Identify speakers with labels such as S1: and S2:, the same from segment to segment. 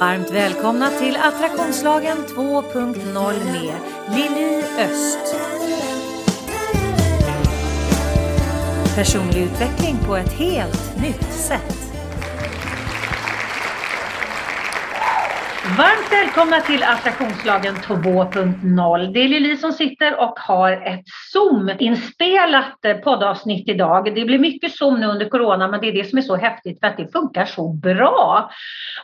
S1: Varmt välkomna till Attraktionslagen 2.0 med Lili Öst. Personlig utveckling på ett helt nytt sätt. Varmt välkomna till Attraktionslagen 2.0. Det är Lili som sitter och har ett Zoom-inspelat eh, poddavsnitt idag. Det blir mycket Zoom nu under Corona, men det är det som är så häftigt för att det funkar så bra.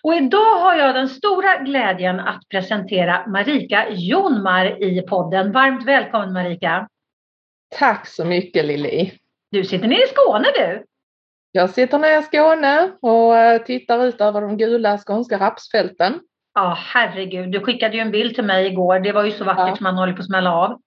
S1: Och idag har jag den stora glädjen att presentera Marika Jonmar i podden. Varmt välkommen Marika!
S2: Tack så mycket Lili!
S1: Du sitter nere i Skåne du!
S2: Jag sitter nere i Skåne och eh, tittar ut över de gula skånska rapsfälten.
S1: Ja, herregud. Du skickade ju en bild till mig igår. Det var ju så vackert ja. som man håller på att smälla av.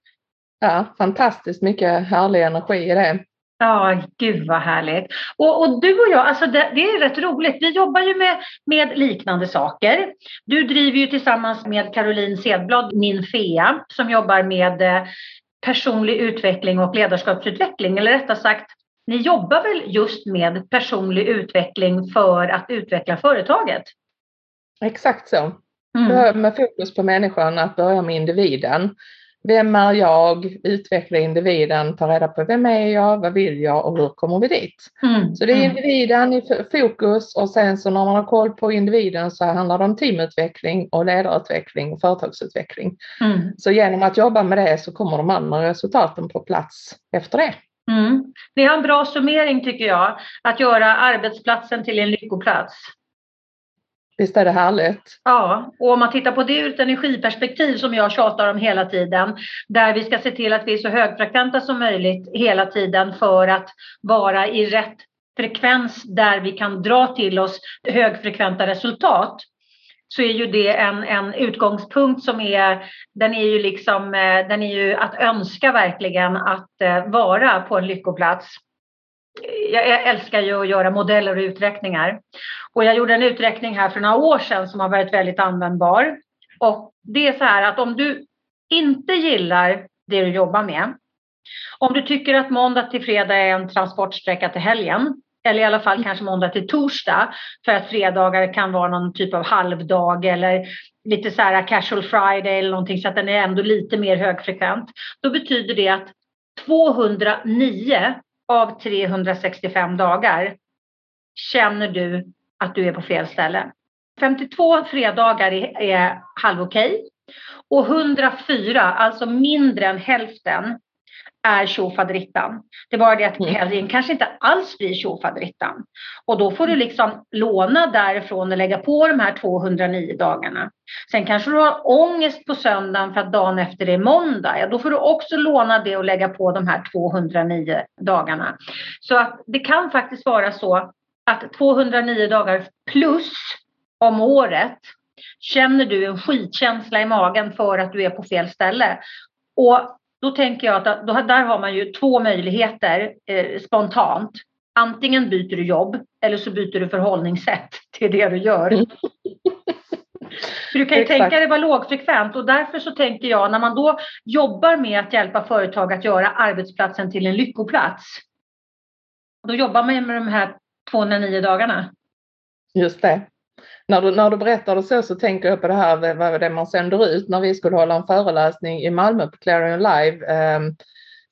S2: Ja, fantastiskt mycket härlig energi i det.
S1: Ja, gud vad härligt. Och, och du och jag, alltså det, det, är rätt roligt. Vi jobbar ju med, med liknande saker. Du driver ju tillsammans med Caroline Sedblad Ninfea som jobbar med eh, personlig utveckling och ledarskapsutveckling. Eller rättare sagt, ni jobbar väl just med personlig utveckling för att utveckla företaget?
S2: Exakt så. Mm. Med fokus på människan, att börja med individen. Vem är jag? Utveckla individen, ta reda på vem är jag, vad vill jag och hur kommer vi dit? Mm. Så det är mm. individen i fokus och sen så när man har koll på individen så handlar det om teamutveckling och ledarutveckling och företagsutveckling. Mm. Så genom att jobba med det så kommer de andra resultaten på plats efter det.
S1: Mm. Det är en bra summering tycker jag, att göra arbetsplatsen till en lyckoplats.
S2: Visst är det härligt?
S1: Ja, och om man tittar på det ur ett energiperspektiv som jag tjatar om hela tiden, där vi ska se till att vi är så högfrekventa som möjligt hela tiden för att vara i rätt frekvens där vi kan dra till oss högfrekventa resultat så är ju det en, en utgångspunkt som är, den är ju liksom, eh, den är ju att önska verkligen att eh, vara på en lyckoplats jag älskar ju att göra modeller och uträkningar. Och jag gjorde en uträkning här för några år sedan som har varit väldigt användbar. Och det är så här att om du inte gillar det du jobbar med, om du tycker att måndag till fredag är en transportsträcka till helgen, eller i alla fall kanske måndag till torsdag, för att fredagar kan vara någon typ av halvdag eller lite så här casual friday eller någonting så att den är ändå lite mer högfrekvent. Då betyder det att 209 av 365 dagar känner du att du är på fel ställe. 52 fredagar är, är halvokej och 104, alltså mindre än hälften, är tjofaderittan. Det bara det att mm. helgen kanske inte alls blir tjofaderittan. Och då får du liksom låna därifrån och lägga på de här 209 dagarna. Sen kanske du har ångest på söndagen för att dagen efter är måndag. Ja, då får du också låna det och lägga på de här 209 dagarna. Så att det kan faktiskt vara så att 209 dagar plus om året känner du en skitkänsla i magen för att du är på fel ställe. Och då tänker jag att då, där har man ju två möjligheter eh, spontant. Antingen byter du jobb eller så byter du förhållningssätt till det du gör. För du kan ju Exakt. tänka dig vara lågfrekvent och därför så tänker jag när man då jobbar med att hjälpa företag att göra arbetsplatsen till en lyckoplats. Då jobbar man med de här 209 dagarna.
S2: Just det när du, när du berättar det så så tänker jag på det här vad det man sänder ut när vi skulle hålla en föreläsning i Malmö på Clarion Live. Eh,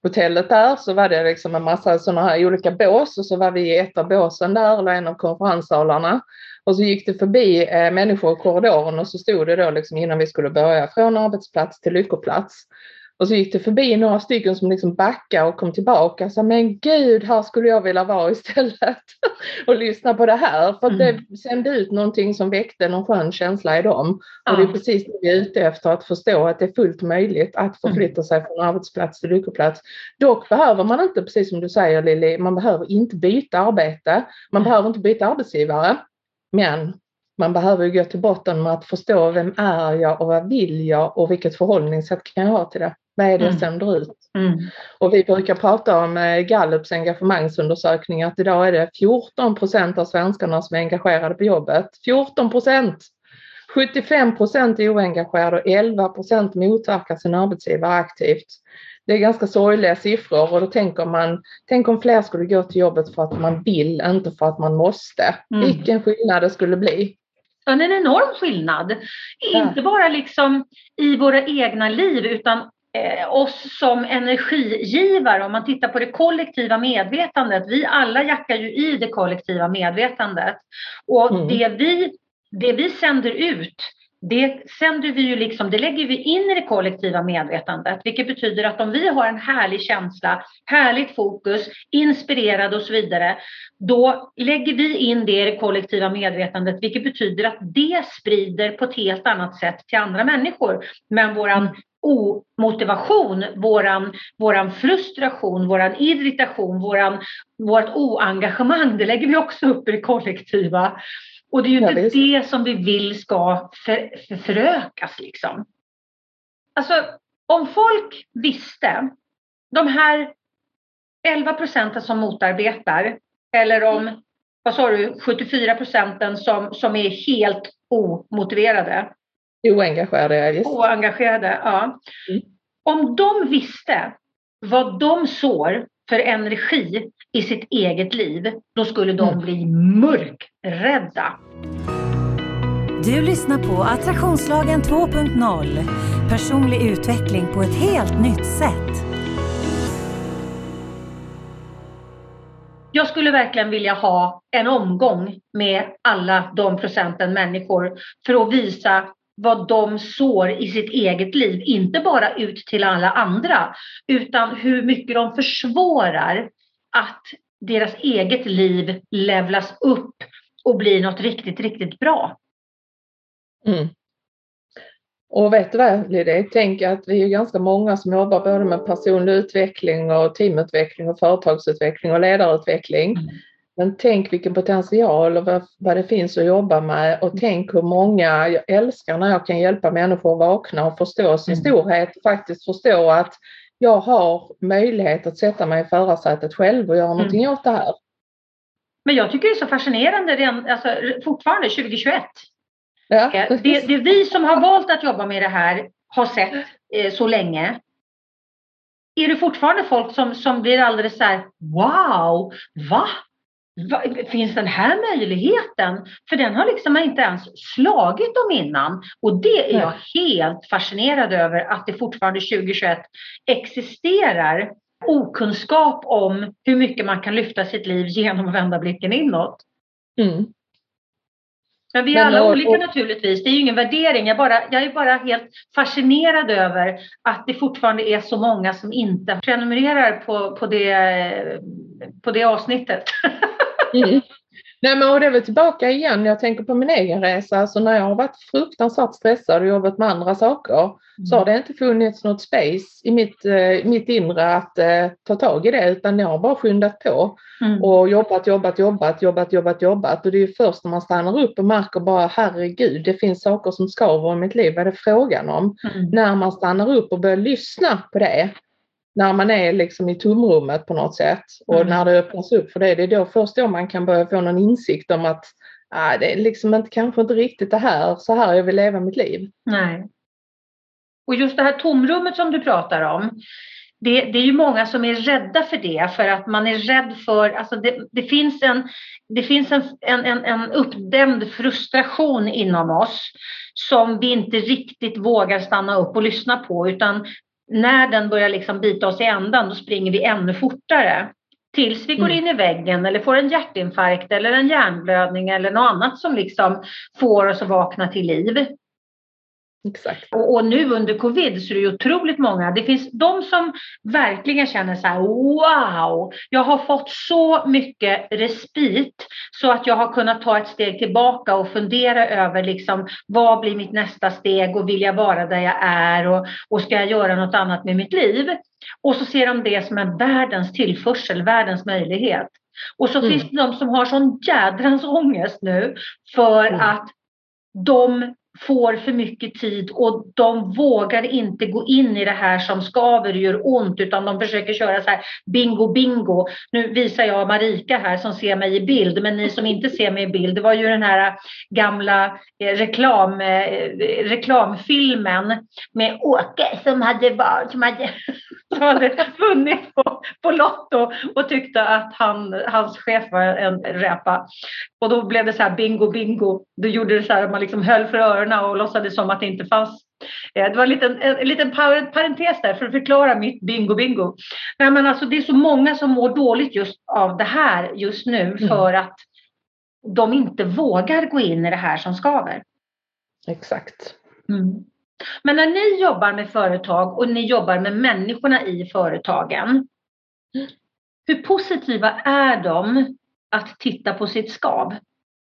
S2: hotellet där så var det liksom en massa sådana här olika bås och så var vi i ett av båsen där eller en av konferenssalarna. Och så gick det förbi eh, människor i korridoren och så stod det då liksom innan vi skulle börja från arbetsplats till lyckoplats. Och så gick det förbi några stycken som liksom backade och kom tillbaka och sa men gud här skulle jag vilja vara istället och lyssna på det här för mm. det sände ut någonting som väckte någon skön känsla i dem. Och det är precis det vi är ute efter att förstå att det är fullt möjligt att förflytta sig från arbetsplats till lyckoplats. Dock behöver man inte, precis som du säger Lili, man behöver inte byta arbete. Man behöver inte byta arbetsgivare. Men man behöver gå till botten med att förstå vem är jag och vad vill jag och vilket förhållningssätt kan jag ha till det. Vad är det jag mm. sänder ut? Mm. Och vi brukar prata om eh, Gallups engagemangsundersökning att idag är det 14 procent av svenskarna som är engagerade på jobbet. 14 procent! 75 procent är oengagerade och 11 procent motverkar sin arbetsgivare aktivt. Det är ganska sorgliga siffror och då tänker man, tänk om fler skulle gå till jobbet för att man vill, inte för att man måste. Mm. Vilken skillnad det skulle bli.
S1: Ja, en enorm skillnad. Ja. Inte bara liksom i våra egna liv utan oss som energigivare. Om man tittar på det kollektiva medvetandet. Vi alla jackar ju i det kollektiva medvetandet. Och mm. det, vi, det vi sänder ut det sänder vi ju liksom, det lägger vi in i det kollektiva medvetandet, vilket betyder att om vi har en härlig känsla, härligt fokus, inspirerad och så vidare, då lägger vi in det i det kollektiva medvetandet, vilket betyder att det sprider på ett helt annat sätt till andra människor. Men våran omotivation, våran, våran frustration, våran irritation, våran, vårt oengagemang, det lägger vi också upp i det kollektiva. Och det är ju inte ja, det som vi vill ska för, för, förökas liksom. Alltså om folk visste, de här 11 procenten som motarbetar, eller om, vad sa du, 74 procenten som, som är helt omotiverade.
S2: Oengagerade,
S1: just. Oengagerade, ja. Mm. Om de visste vad de sår för energi i sitt eget liv, då skulle de mm. bli mörkrädda.
S3: Du lyssnar på Attraktionslagen 2.0. Personlig utveckling på ett helt nytt sätt.
S1: Jag skulle verkligen vilja ha en omgång med alla de procenten människor för att visa vad de sår i sitt eget liv. Inte bara ut till alla andra, utan hur mycket de försvårar att deras eget liv levlas upp och blir något riktigt, riktigt bra.
S2: Mm. Och vet du vad Lidie, tänk att vi är ganska många som jobbar både med personlig utveckling och teamutveckling och företagsutveckling och ledarutveckling. Mm. Men tänk vilken potential och vad, vad, det finns att jobba med och tänk hur många, jag älskar när jag kan hjälpa människor att vakna och förstå sin mm. storhet, faktiskt förstå att jag har möjlighet att sätta mig i förarsätet själv och göra mm. någonting åt det här.
S1: Men jag tycker det är så fascinerande alltså, fortfarande 2021. Ja. Eh, det, det är vi som har valt att jobba med det här har sett eh, så länge. Är det fortfarande folk som, som blir alldeles så här, wow, va? Finns den här möjligheten? För den har liksom inte ens slagit dem innan. Och det är jag helt fascinerad över att det fortfarande 2021 existerar okunskap om hur mycket man kan lyfta sitt liv genom att vända blicken inåt. Mm. Men vi är alla och, olika och, naturligtvis. Det är ju ingen värdering. Jag, bara, jag är bara helt fascinerad över att det fortfarande är så många som inte prenumererar på, på, det, på det avsnittet.
S2: Mm. Nej men och det är väl tillbaka igen, jag tänker på min egen resa, alltså när jag har varit fruktansvärt stressad och jobbat med andra saker mm. så har det inte funnits något space i mitt, eh, mitt inre att eh, ta tag i det utan jag har bara skyndat på mm. och jobbat, jobbat, jobbat, jobbat, jobbat, jobbat och det är först när man stannar upp och märker bara herregud det finns saker som skaver i mitt liv, vad är det frågan om? Mm. När man stannar upp och börjar lyssna på det när man är liksom i tomrummet på något sätt och mm. när det öppnas upp för det, det är då först då man kan börja få någon insikt om att ah, det är liksom inte, kanske inte riktigt det här, så här jag vill leva mitt liv.
S1: Nej. Och just det här tomrummet som du pratar om, det, det, är ju många som är rädda för det, för att man är rädd för, alltså det, det finns, en, det finns en, en, en uppdämd frustration inom oss som vi inte riktigt vågar stanna upp och lyssna på, utan när den börjar liksom bita oss i ändan, då springer vi ännu fortare. Tills vi går mm. in i väggen eller får en hjärtinfarkt eller en hjärnblödning eller något annat som liksom får oss att vakna till liv.
S2: Exakt.
S1: Och, och, nu under covid så är det otroligt många. Det finns de som verkligen känner så här wow, jag har fått så mycket respit så att jag har kunnat ta ett steg tillbaka och fundera över liksom vad blir mitt nästa steg och vill jag vara där jag är och, och ska jag göra något annat med mitt liv? Och så ser de det som en världens tillförsel, världens möjlighet. Och så mm. finns det de som har sån jädrans ångest nu för mm. att de får för mycket tid och de vågar inte gå in i det här som skaver och gör ont utan de försöker köra så här bingo bingo. Nu visar jag Marika här som ser mig i bild men ni som inte ser mig i bild det var ju den här eh, gamla eh, reklam, eh, reklamfilmen med Åke som hade, som hade som hade vunnit på, på Lotto och tyckte att han, hans chef var en räpa. Och då blev det så här bingo, bingo. Då gjorde det så här att man liksom höll för öronen och låtsades som att det inte fanns Eh, det var en liten, en liten parentes där för att förklara mitt bingo bingo. Nej, men alltså, det är så många som mår dåligt just av det här just nu mm. för att de inte vågar gå in i det här som skaver.
S2: Exakt.
S1: Mm. Men när ni jobbar med företag och ni jobbar med människorna i företagen. Hur positiva är de att titta på sitt skav?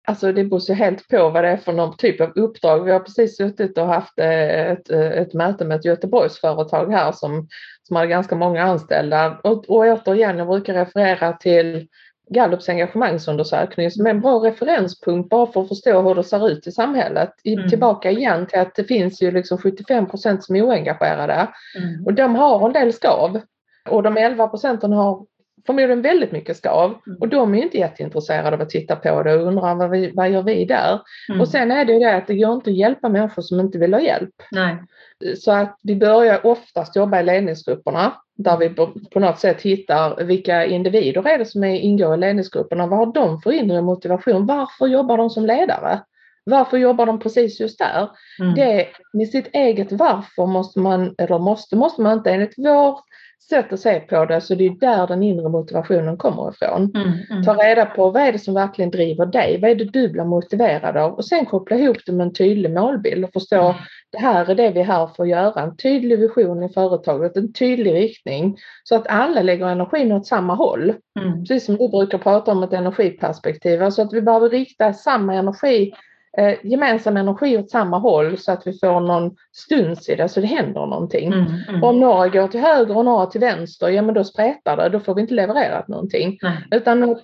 S2: Alltså det beror ju helt på vad det är för någon typ av uppdrag. Vi har precis suttit och haft eh, ett, eh, ett möte med ett Göteborgsföretag här som, som har ganska många anställda. Och, och återigen, jag brukar referera till Gallups engagemangsundersökning som är en bra referenspunkt bara för att förstå hur det ser ut i samhället. Mm. Tillbaka igen till att det finns ju liksom 75 procent som är oengagerade mm. och de har en del skav. Och de 11 procenten har förmodligen väldigt mycket skav mm. och de är inte jätteintresserade av att titta på det och undrar vad, vi, vad gör vi där? Mm. Och sen är det ju det att det går inte att hjälpa människor som inte vill ha hjälp.
S1: Nej.
S2: Så att vi börjar oftast jobba i ledningsgrupperna där vi på något sätt hittar vilka individer är det som ingår i ledningsgrupperna. Vad har de för inre motivation? Varför jobbar de som ledare? Varför jobbar de precis just där? Mm. Det med sitt eget varför måste man, eller måste, måste man inte enligt vår sätt att se på det så det är där den inre motivationen kommer ifrån. Mm, mm. Ta reda på vad är det som verkligen driver dig? Vad är det du blir motiverad av? Och sen koppla ihop det med en tydlig målbild och förstå mm. det här är det vi är här för att göra. En tydlig vision i företaget, en tydlig riktning så att alla lägger energin åt samma håll. Mm. Precis som du brukar prata om ett energiperspektiv, alltså att vi behöver rikta samma energi eh, gemensam energi åt samma håll så att vi får någon stuns i det så det händer någonting. Mm, mm. Om några går till höger och några till vänster, ja men då spretar det, då får vi inte levererat någonting. Nej. Utan att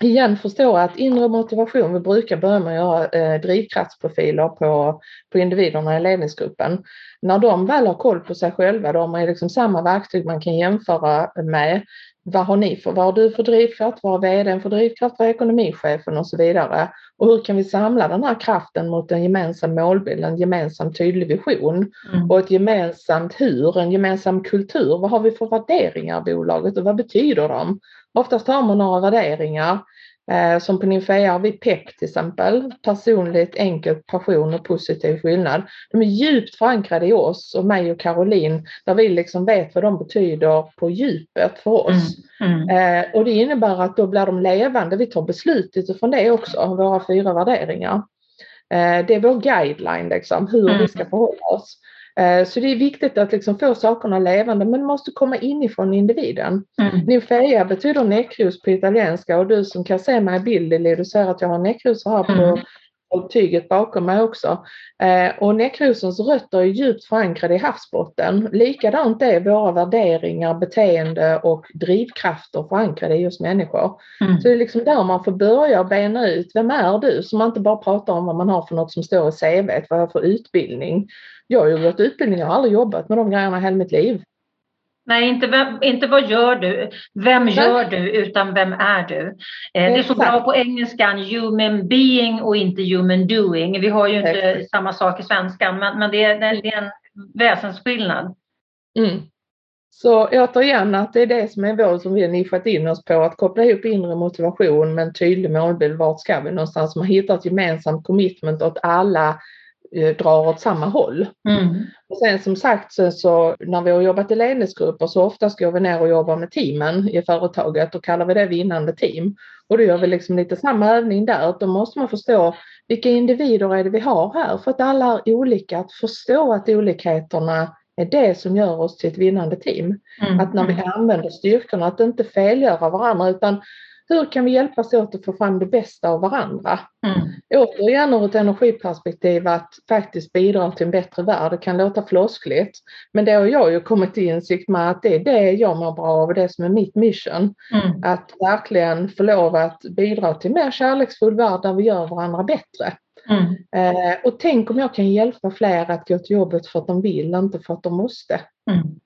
S2: igen förstå att inre motivation, vi brukar börja med att göra eh, drivkraftsprofiler på, på individerna i ledningsgruppen. När de väl har koll på sig själva, då har liksom samma verktyg man kan jämföra med vad har ni för, vad har du för drivkraft, vad har vdn för drivkraft, vad är ekonomichefen och så vidare. Och hur kan vi samla den här kraften mot en gemensam målbild, en gemensam tydlig vision mm. och ett gemensamt hur, en gemensam kultur. Vad har vi för värderingar i bolaget och vad betyder de? Oftast har man några värderingar som på Nymfea har vi PEP till exempel, personligt, enkelt, passion och positiv skillnad. De är djupt förankrade i oss och mig och Caroline där vi liksom vet vad de betyder på djupet för oss. Mm, mm. Eh, och det innebär att då blir de levande, vi tar beslut utifrån det också, våra fyra värderingar. Eh, det är vår guideline liksom, hur mm. vi ska förhålla oss. Eh, så det är viktigt att liksom få sakerna levande men måste komma inifrån individen. Mm. Nymfea betyder näckros på italienska och du som kan se mig i bild Lili, du ser att jag har näckrosor här på, på tyget bakom mig också. Eh, och näckrosens rötter är djupt förankrade i havsbotten. Likadant är våra värderingar, beteende och drivkrafter förankrade i oss människor. Mm. Så det är liksom där man får börja bena ut, vem är du? Så man inte bara pratar om vad man har för något som står i CV, vad jag har för utbildning. Jag har ju gått utbildning, jag har aldrig jobbat med de grejerna hela mitt liv.
S1: Nej, inte, vem, inte vad gör du, vem gör du, utan vem är du? Eh, det är så bra på engelskan, human being och inte human doing. Vi har ju inte Exakt. samma sak i svenskan, men, men det, är, det är en väsensskillnad.
S2: Mm. Så återigen att det är det som är vår som vi har nischat in oss på, att koppla ihop inre motivation med en tydlig målbild. Vart ska vi någonstans? Man hittar ett gemensamt commitment åt alla drar åt samma håll. Mm. Och sen som sagt så, så, när vi har jobbat i ledningsgrupper så oftast går vi ner och jobbar med teamen i företaget och kallar vi det vinnande team. Och då gör vi liksom lite samma övning där. Då måste man förstå vilka individer är det vi har här för att alla är olika. Att förstå att olikheterna är det som gör oss till ett vinnande team. Mm. Att när vi använder styrkorna att inte felgöra varandra utan hur kan vi hjälpas åt att få fram det bästa av varandra? Mm. Återigen ur ett energiperspektiv att faktiskt bidra till en bättre värld. Det kan låta floskligt, men det har jag ju kommit till insikt med att det är det jag mår bra av och det som är mitt mission. Mm. Att verkligen få lov att bidra till mer kärleksfull värld där vi gör varandra bättre. Mm. Eh, och tänk om jag kan hjälpa fler att gå till jobbet för att de vill, inte för att de måste. Mm.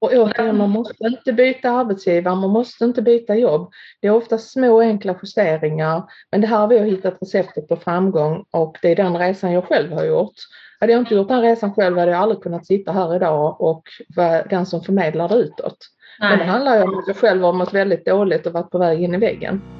S2: Och återigen, man måste inte byta arbetsgivare, man måste inte byta jobb. Det är ofta små enkla justeringar, men det här har vi hittat receptet på framgång och det är den resan jag själv har gjort. Hade jag inte gjort den resan själv hade jag aldrig kunnat sitta här idag och vara den som förmedlar det utåt. Nej. Men det handlar ju om att jag själv har mått väldigt dåligt och varit på väg in i väggen.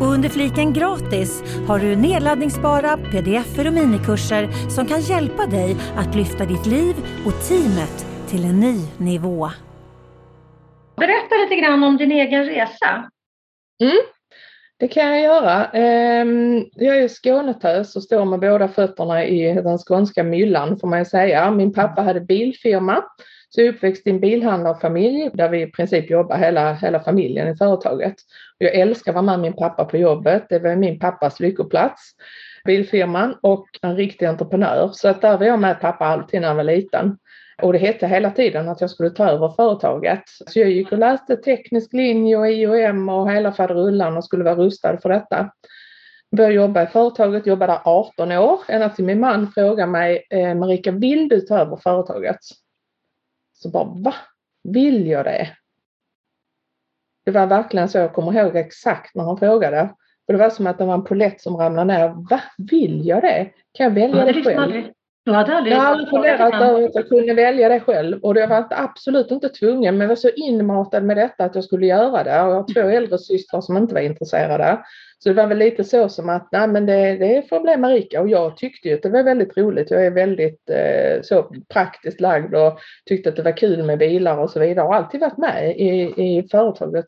S3: Och under fliken gratis har du nedladdningsbara pdf och minikurser som kan hjälpa dig att lyfta ditt liv och teamet till en ny nivå.
S1: Berätta lite grann om din egen resa.
S2: Mm, det kan jag göra. Ehm, jag är skånetös och står med båda fötterna i den skånska myllan får man säga. Min pappa hade bilfirma så jag är uppväxt i en bilhandlarfamilj där vi i princip jobbar hela, hela familjen i företaget. Jag älskar att vara med min pappa på jobbet. Det var min pappas lyckoplats, bilfirman och en riktig entreprenör. Så att där var jag med pappa alltid när jag var liten. Och det hette hela tiden att jag skulle ta över företaget. Så jag gick och läste teknisk linje och IOM och hela faderullan och skulle vara rustad för detta. Började jobba i företaget, jobbade där 18 år, ända till min man frågade mig, eh, Marika vill du ta över företaget? Så bara, va? Vill jag det? Det var verkligen så, jag kommer ihåg exakt när han frågade. För det var som att det var en polett som ramlade ner. Va? Vill jag det? Kan jag välja det själv?
S1: Du hade aldrig
S2: jag har aldrig funderat över att jag kunde välja det själv och jag var absolut inte tvungen men jag var så inmatad med detta att jag skulle göra det och jag har två äldre systrar som inte var intresserade. Så det var väl lite så som att nej men det, det får bli Marika och jag tyckte ju att det var väldigt roligt. Jag är väldigt eh, så praktiskt lagd och tyckte att det var kul med bilar och så vidare och alltid varit med i, i företaget.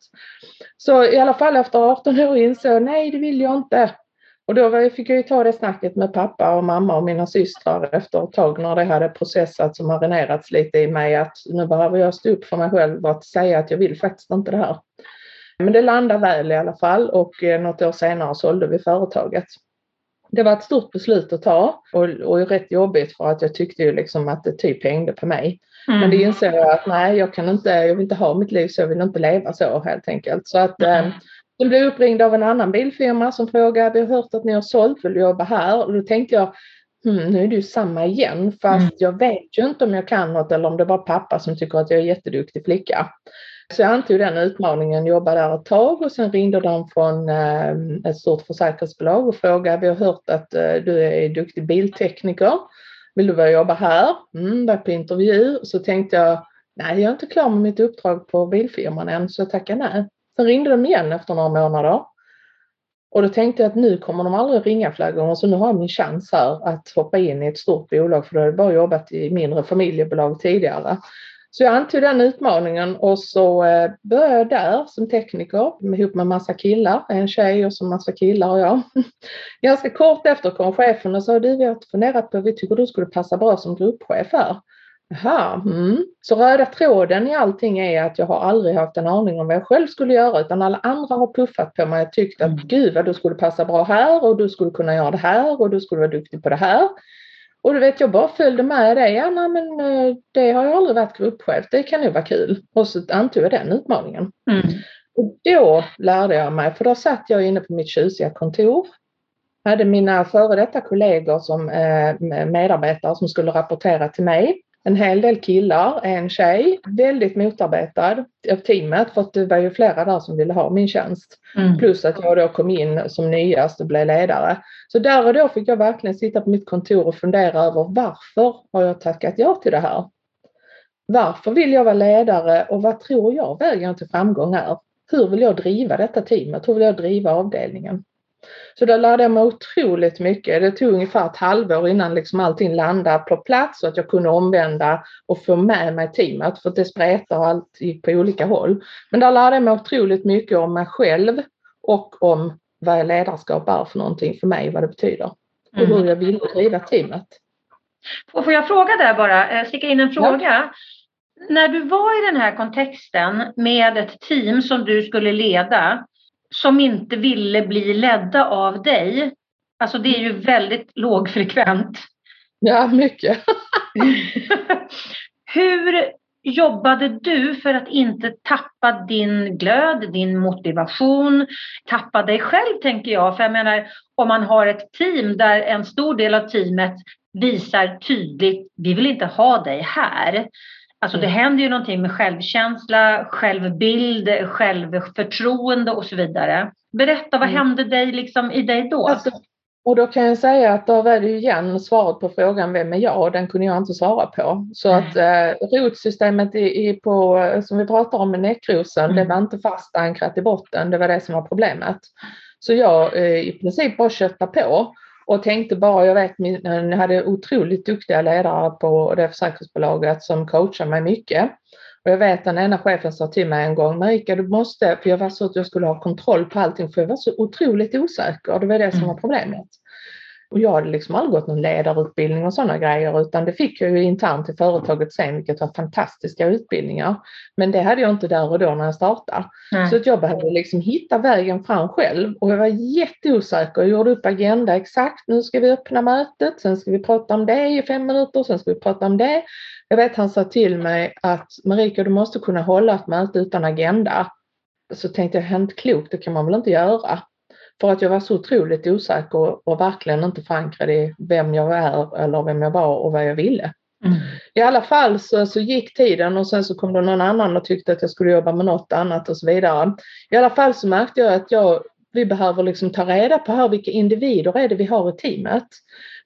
S2: Så i alla fall efter 18 år insåg jag nej det vill jag inte. Och då fick jag ju ta det snacket med pappa och mamma och mina systrar efter ett tag när det hade processats och marinerats lite i mig att nu behöver jag stå upp för mig själv och att säga att jag vill faktiskt inte det här. Men det landade väl i alla fall och eh, något år senare sålde vi företaget. Det var ett stort beslut att ta och, och rätt jobbigt för att jag tyckte ju liksom att det typ hängde på mig. Mm. Men det insåg jag att nej, jag kan inte, jag vill inte ha mitt liv så, jag vill inte leva så helt enkelt. Så att mm. Jag blev uppringd av en annan bilfirma som frågade, vi har hört att ni har sålt, vill du jobba här? Och då tänkte jag, hmm, nu är det ju samma igen, fast mm. jag vet ju inte om jag kan något eller om det var pappa som tycker att jag är jätteduktig flicka. Så jag antog den utmaningen, jobbade där ett tag och sen ringde de från eh, ett stort försäkringsbolag och frågade, vi har hört att eh, du är duktig biltekniker, vill du börja jobba här? Mm, var på intervju. Så tänkte jag, nej jag är inte klar med mitt uppdrag på bilfirman än så jag tackar nej. Sen ringde de igen efter några månader. Och då tänkte jag att nu kommer de aldrig ringa fler gånger så nu har jag min chans här att hoppa in i ett stort bolag för då har jag bara jobbat i mindre familjebolag tidigare. Så jag antog den utmaningen och så eh, började jag där som tekniker ihop med massa killar, en tjej och så massa killar och jag. Ganska kort efter kom chefen och sa du vi har funderat på, vi tycker du skulle passa bra som gruppchef här. Jaha, mm. Så röda tråden i allting är att jag har aldrig haft en aning om vad jag själv skulle göra utan alla andra har puffat på mig och tyckt att mm. gud vad du skulle passa bra här och du skulle kunna göra det här och du skulle vara duktig på det här. Och du vet jag bara följde med det, ja nej, men eh, det har jag aldrig varit gruppchef, det kan nog vara kul. Och så antog jag den utmaningen. Mm. Och då lärde jag mig, för då satt jag inne på mitt tjusiga kontor hade mina före detta kollegor som eh, medarbetare som skulle rapportera till mig en hel del killar, en tjej, väldigt motarbetad av teamet för att det var ju flera där som ville ha min tjänst. Mm. Plus att jag då kom in som nyast och blev ledare. Så där och då fick jag verkligen sitta på mitt kontor och fundera över varför har jag tackat ja till det här? Varför vill jag vara ledare och vad tror jag vägen till framgång är? Hur vill jag driva detta teamet? Hur vill jag driva avdelningen? Så där lärde jag mig otroligt mycket. Det tog ungefär ett halvår innan liksom allting landade på plats och att jag kunde omvända och få med mig teamet för att det spretade och allt gick på olika håll. Men där lärde jag mig otroligt mycket om mig själv och om vad ledarskap är för någonting för mig, vad det betyder och hur mm. jag vill driva teamet.
S1: Får jag fråga där bara, eh, sticka in en fråga? Ja. När du var i den här kontexten med ett team som du skulle leda, som inte ville bli ledda av dig. Alltså det är ju väldigt lågfrekvent.
S2: Ja, mycket.
S1: Hur jobbade du för att inte tappa din glöd, din motivation, tappa dig själv tänker jag. För jag menar, om man har ett team där en stor del av teamet visar tydligt, vi vill inte ha dig här. Alltså det mm. händer ju någonting med självkänsla, självbild, självförtroende och så vidare. Berätta, vad mm. hände dig liksom i dig då?
S2: Alltså, och då kan jag säga att då var det igen svaret på frågan vem är jag? Den kunde jag inte svara på. Så mm. att eh, rotsystemet i, i, på, som vi pratar om med näckrosen, mm. det var inte fast ankrat i botten. Det var det som var problemet. Så jag eh, i princip bara köttade på och tänkte bara, jag vet, jag hade otroligt duktiga ledare på det försäkringsbolaget som coachade mig mycket. Och jag vet den ena chefen sa till mig en gång, Marika du måste, för jag var så att jag skulle ha kontroll på allting för jag var så otroligt osäker. Det var det som mm. var problemet. Och jag hade liksom aldrig gått någon ledarutbildning och sådana grejer utan det fick jag ju internt i företaget sen vilket var fantastiska utbildningar. Men det hade jag inte där och då när jag startade. Nej. Så att jag behövde liksom hitta vägen fram själv och jag var jätteosäker. Jag gjorde upp agenda exakt, nu ska vi öppna mötet, sen ska vi prata om det i fem minuter, sen ska vi prata om det. Jag vet han sa till mig att Marika du måste kunna hålla ett möte utan agenda. Så tänkte jag, helt klokt, det kan man väl inte göra. För att jag var så otroligt osäker och verkligen inte förankrad i vem jag är eller vem jag var och vad jag ville. Mm. I alla fall så, så gick tiden och sen så kom det någon annan och tyckte att jag skulle jobba med något annat och så vidare. I alla fall så märkte jag att jag, vi behöver liksom ta reda på här vilka individer är det vi har i teamet.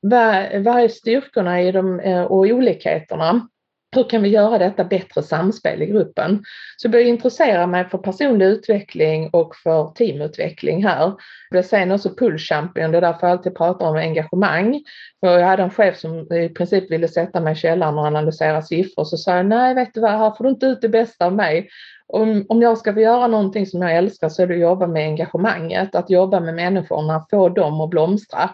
S2: Vad, vad är styrkorna i dem eh, och olikheterna? Hur kan vi göra detta bättre samspel i gruppen? Så jag började intressera mig för personlig utveckling och för teamutveckling här. Jag blev sen också pullchampion, det är därför jag alltid pratar om engagemang. För jag hade en chef som i princip ville sätta mig i källaren och analysera siffror, så sa jag nej vet du vad, här får du inte ut det bästa av mig. Om, om jag ska få göra någonting som jag älskar så är det att jobba med engagemanget, att jobba med människorna, få dem att blomstra.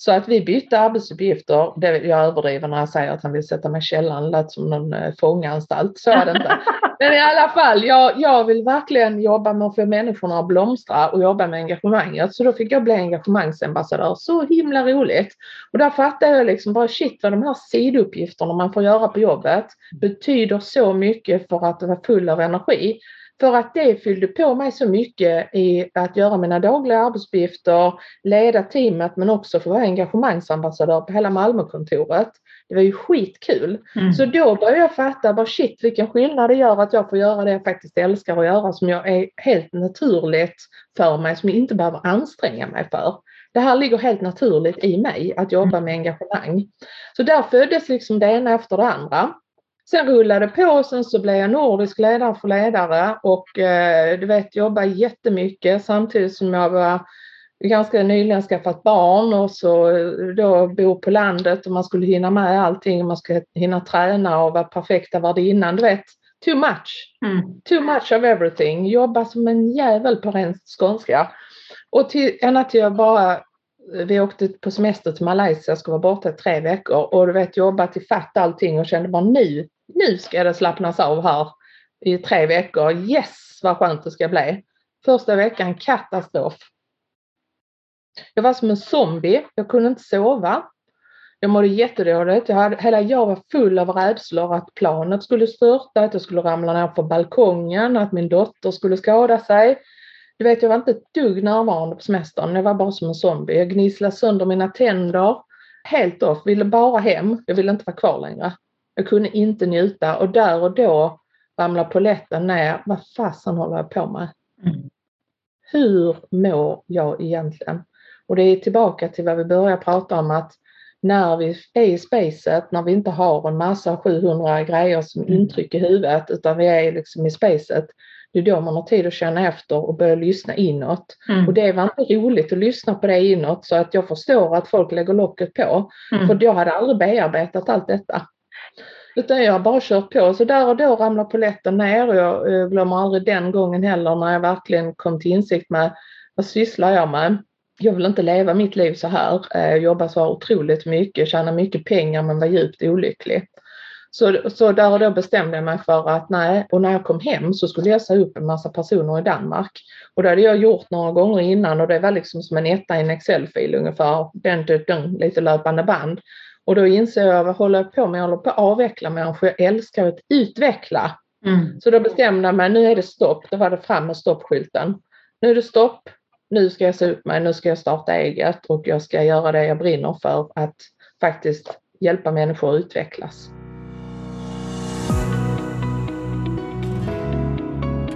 S2: Så att vi bytte arbetsuppgifter, det, jag överdriver när jag säger att han vill sätta mig i källaren, lät som någon eh, fånganstalt, så är det inte. Men i alla fall, jag, jag vill verkligen jobba med att få människorna att blomstra och jobba med engagemanget. Så då fick jag bli engagemangsambassadör, så himla roligt. Och där fattade jag liksom bara shit vad de här sidouppgifterna man får göra på jobbet betyder så mycket för att vara full av energi. För att det fyllde på mig så mycket i att göra mina dagliga arbetsuppgifter, leda teamet men också få vara engagemangsambassadör på hela Malmökontoret. Det var ju skitkul. Mm. Så då började jag fatta bara shit vilken skillnad det gör att jag får göra det jag faktiskt älskar att göra som jag är helt naturligt för mig, som jag inte behöver anstränga mig för. Det här ligger helt naturligt i mig att jobba med engagemang. Så där föddes liksom det ena efter det andra. Sen rullade det på och sen så blev jag nordisk ledare för ledare och eh, du vet jobba jättemycket samtidigt som jag var ganska nyligen skaffat barn och så då bor på landet och man skulle hinna med allting. Man skulle hinna träna och vara perfekta värdinnan. Du vet, too much. Mm. Too much of everything. Jobba som en jävel på ren skånska. Och till, ända till jag bara vi åkte på semester till Malaysia, ska vara borta i tre veckor och du vet jobbat i fatt allting och kände bara nu, nu ska det slappnas av här i tre veckor. Yes vad skönt det ska bli. Första veckan katastrof. Jag var som en zombie. Jag kunde inte sova. Jag mådde jättedåligt. Jag hade, hela jag var full av rädslor att planet skulle störta, att jag skulle ramla ner på balkongen, att min dotter skulle skada sig. Du vet, jag var inte ett dugg närvarande på semestern. Jag var bara som en zombie. Jag gnisslade sönder mina tänder. Helt off. Ville bara hem. Jag ville inte vara kvar längre. Jag kunde inte njuta och där och då ramlade polletten ner. Vad fasen håller jag på med? Mm. Hur mår jag egentligen? Och det är tillbaka till vad vi började prata om att när vi är i spacet, när vi inte har en massa 700 grejer som mm. intryck i huvudet utan vi är liksom i spacet, det är då man har tid att känna efter och börja lyssna inåt. Mm. Och det var inte roligt att lyssna på det inåt så att jag förstår att folk lägger locket på. Mm. För jag hade aldrig bearbetat allt detta. Utan jag har bara kört på. Så där och då ramlar poletten ner och jag glömmer aldrig den gången heller när jag verkligen kom till insikt med vad sysslar jag med? Jag vill inte leva mitt liv så här. Jag jobbar så otroligt mycket, tjänar mycket pengar men var djupt olycklig. Så, så där och då bestämde jag mig för att nej, och när jag kom hem så skulle jag säga upp en massa personer i Danmark. Och det hade jag gjort några gånger innan och det var liksom som en etta i en Excel-fil ungefär, den, den, den, lite löpande band. Och då inser jag vad håller jag på med? Jag håller på att avveckla människor. Jag älskar att utveckla. Mm. Så då bestämde jag mig, nu är det stopp. Då var det fram med stoppskylten. Nu är det stopp. Nu ska jag se upp mig. Nu ska jag starta eget och jag ska göra det jag brinner för att faktiskt hjälpa människor att utvecklas.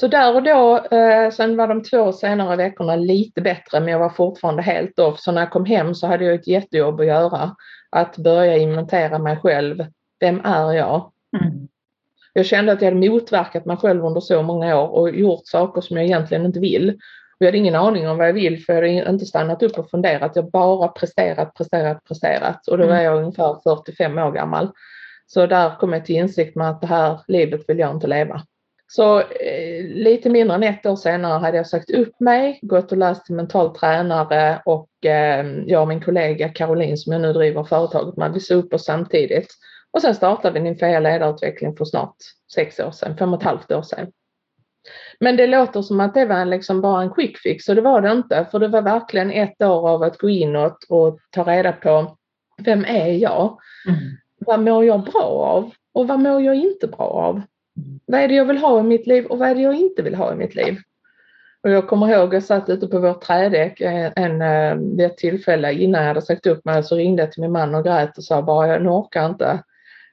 S2: Så där och då, eh, sen var de två senare veckorna lite bättre men jag var fortfarande helt off. Så när jag kom hem så hade jag ett jättejobb att göra. Att börja inventera mig själv. Vem är jag? Mm. Jag kände att jag hade motverkat mig själv under så många år och gjort saker som jag egentligen inte vill. Och jag hade ingen aning om vad jag vill för jag hade inte stannat upp och funderat. Jag bara presterat, presterat, presterat och då var mm. jag ungefär 45 år gammal. Så där kom jag till insikt med att det här livet vill jag inte leva. Så eh, lite mindre än ett år senare hade jag sagt upp mig, gått och läst till mental tränare och eh, jag och min kollega Caroline som jag nu driver företaget med, vi sa upp oss samtidigt. Och sen startade vi Ninfea ledarutveckling för snart sex år sedan, fem och ett halvt år sedan. Men det låter som att det var liksom bara en quick fix och det var det inte. För det var verkligen ett år av att gå inåt och ta reda på vem är jag? Mm. Vad mår jag bra av? Och vad mår jag inte bra av? Vad är det jag vill ha i mitt liv och vad är det jag inte vill ha i mitt liv? Och jag kommer ihåg, jag satt ute på vårt trädäck en, en, eh, vid ett tillfälle innan jag hade sagt upp mig så ringde jag till min man och grät och sa bara, jag orkar inte.